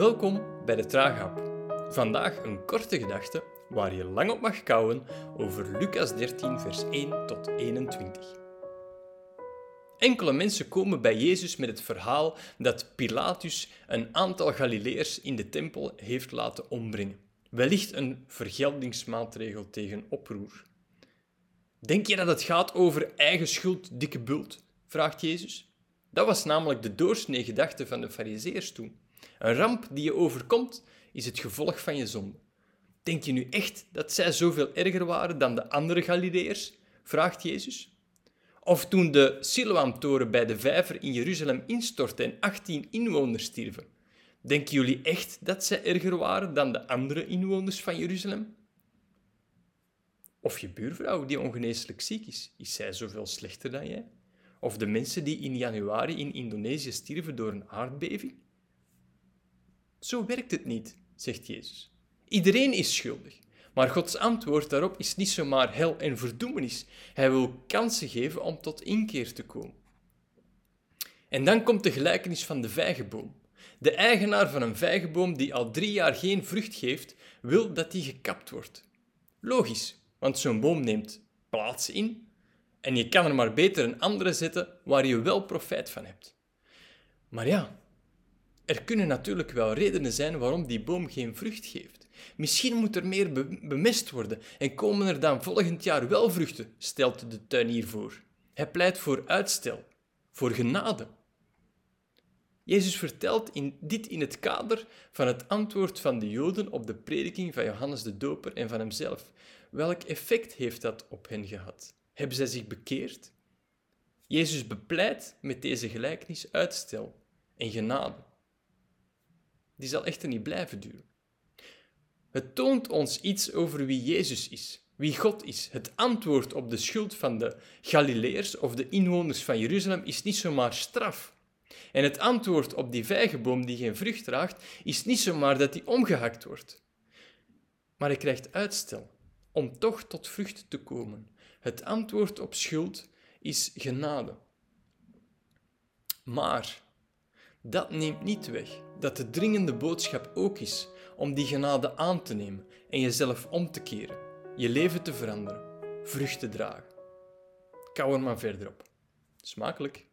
Welkom bij de Traaghap. Vandaag een korte gedachte waar je lang op mag kouwen over Lucas 13, vers 1 tot 21. Enkele mensen komen bij Jezus met het verhaal dat Pilatus een aantal Galileërs in de tempel heeft laten ombrengen. Wellicht een vergeldingsmaatregel tegen oproer. Denk je dat het gaat over eigen schuld, dikke bult? vraagt Jezus. Dat was namelijk de doorsnee gedachte van de Farizeërs toen. Een ramp die je overkomt, is het gevolg van je zonde. Denk je nu echt dat zij zoveel erger waren dan de andere Galileërs? vraagt Jezus. Of toen de Siloam-toren bij de vijver in Jeruzalem instortte en 18 inwoners stierven. Denken jullie echt dat zij erger waren dan de andere inwoners van Jeruzalem? Of je buurvrouw die ongeneeslijk ziek is, is zij zoveel slechter dan jij? Of de mensen die in januari in Indonesië stierven door een aardbeving? Zo werkt het niet, zegt Jezus. Iedereen is schuldig. Maar Gods antwoord daarop is niet zomaar hel en verdoemenis. Hij wil kansen geven om tot inkeer te komen. En dan komt de gelijkenis van de vijgenboom. De eigenaar van een vijgenboom die al drie jaar geen vrucht geeft, wil dat die gekapt wordt. Logisch, want zo'n boom neemt plaats in en je kan er maar beter een andere zetten waar je wel profijt van hebt. Maar ja, er kunnen natuurlijk wel redenen zijn waarom die boom geen vrucht geeft. Misschien moet er meer bemest worden en komen er dan volgend jaar wel vruchten, stelt de tuinier voor. Hij pleit voor uitstel, voor genade. Jezus vertelt in, dit in het kader van het antwoord van de Joden op de prediking van Johannes de Doper en van hemzelf. Welk effect heeft dat op hen gehad? Hebben zij zich bekeerd? Jezus bepleit met deze gelijkenis uitstel en genade die zal echter niet blijven duren. Het toont ons iets over wie Jezus is, wie God is. Het antwoord op de schuld van de Galileërs of de inwoners van Jeruzalem is niet zomaar straf. En het antwoord op die vijgenboom die geen vrucht draagt, is niet zomaar dat die omgehakt wordt. Maar hij krijgt uitstel om toch tot vrucht te komen. Het antwoord op schuld is genade. Maar dat neemt niet weg dat de dringende boodschap ook is om die genade aan te nemen en jezelf om te keren, je leven te veranderen, vrucht te dragen. Kou er maar verder op. Smakelijk.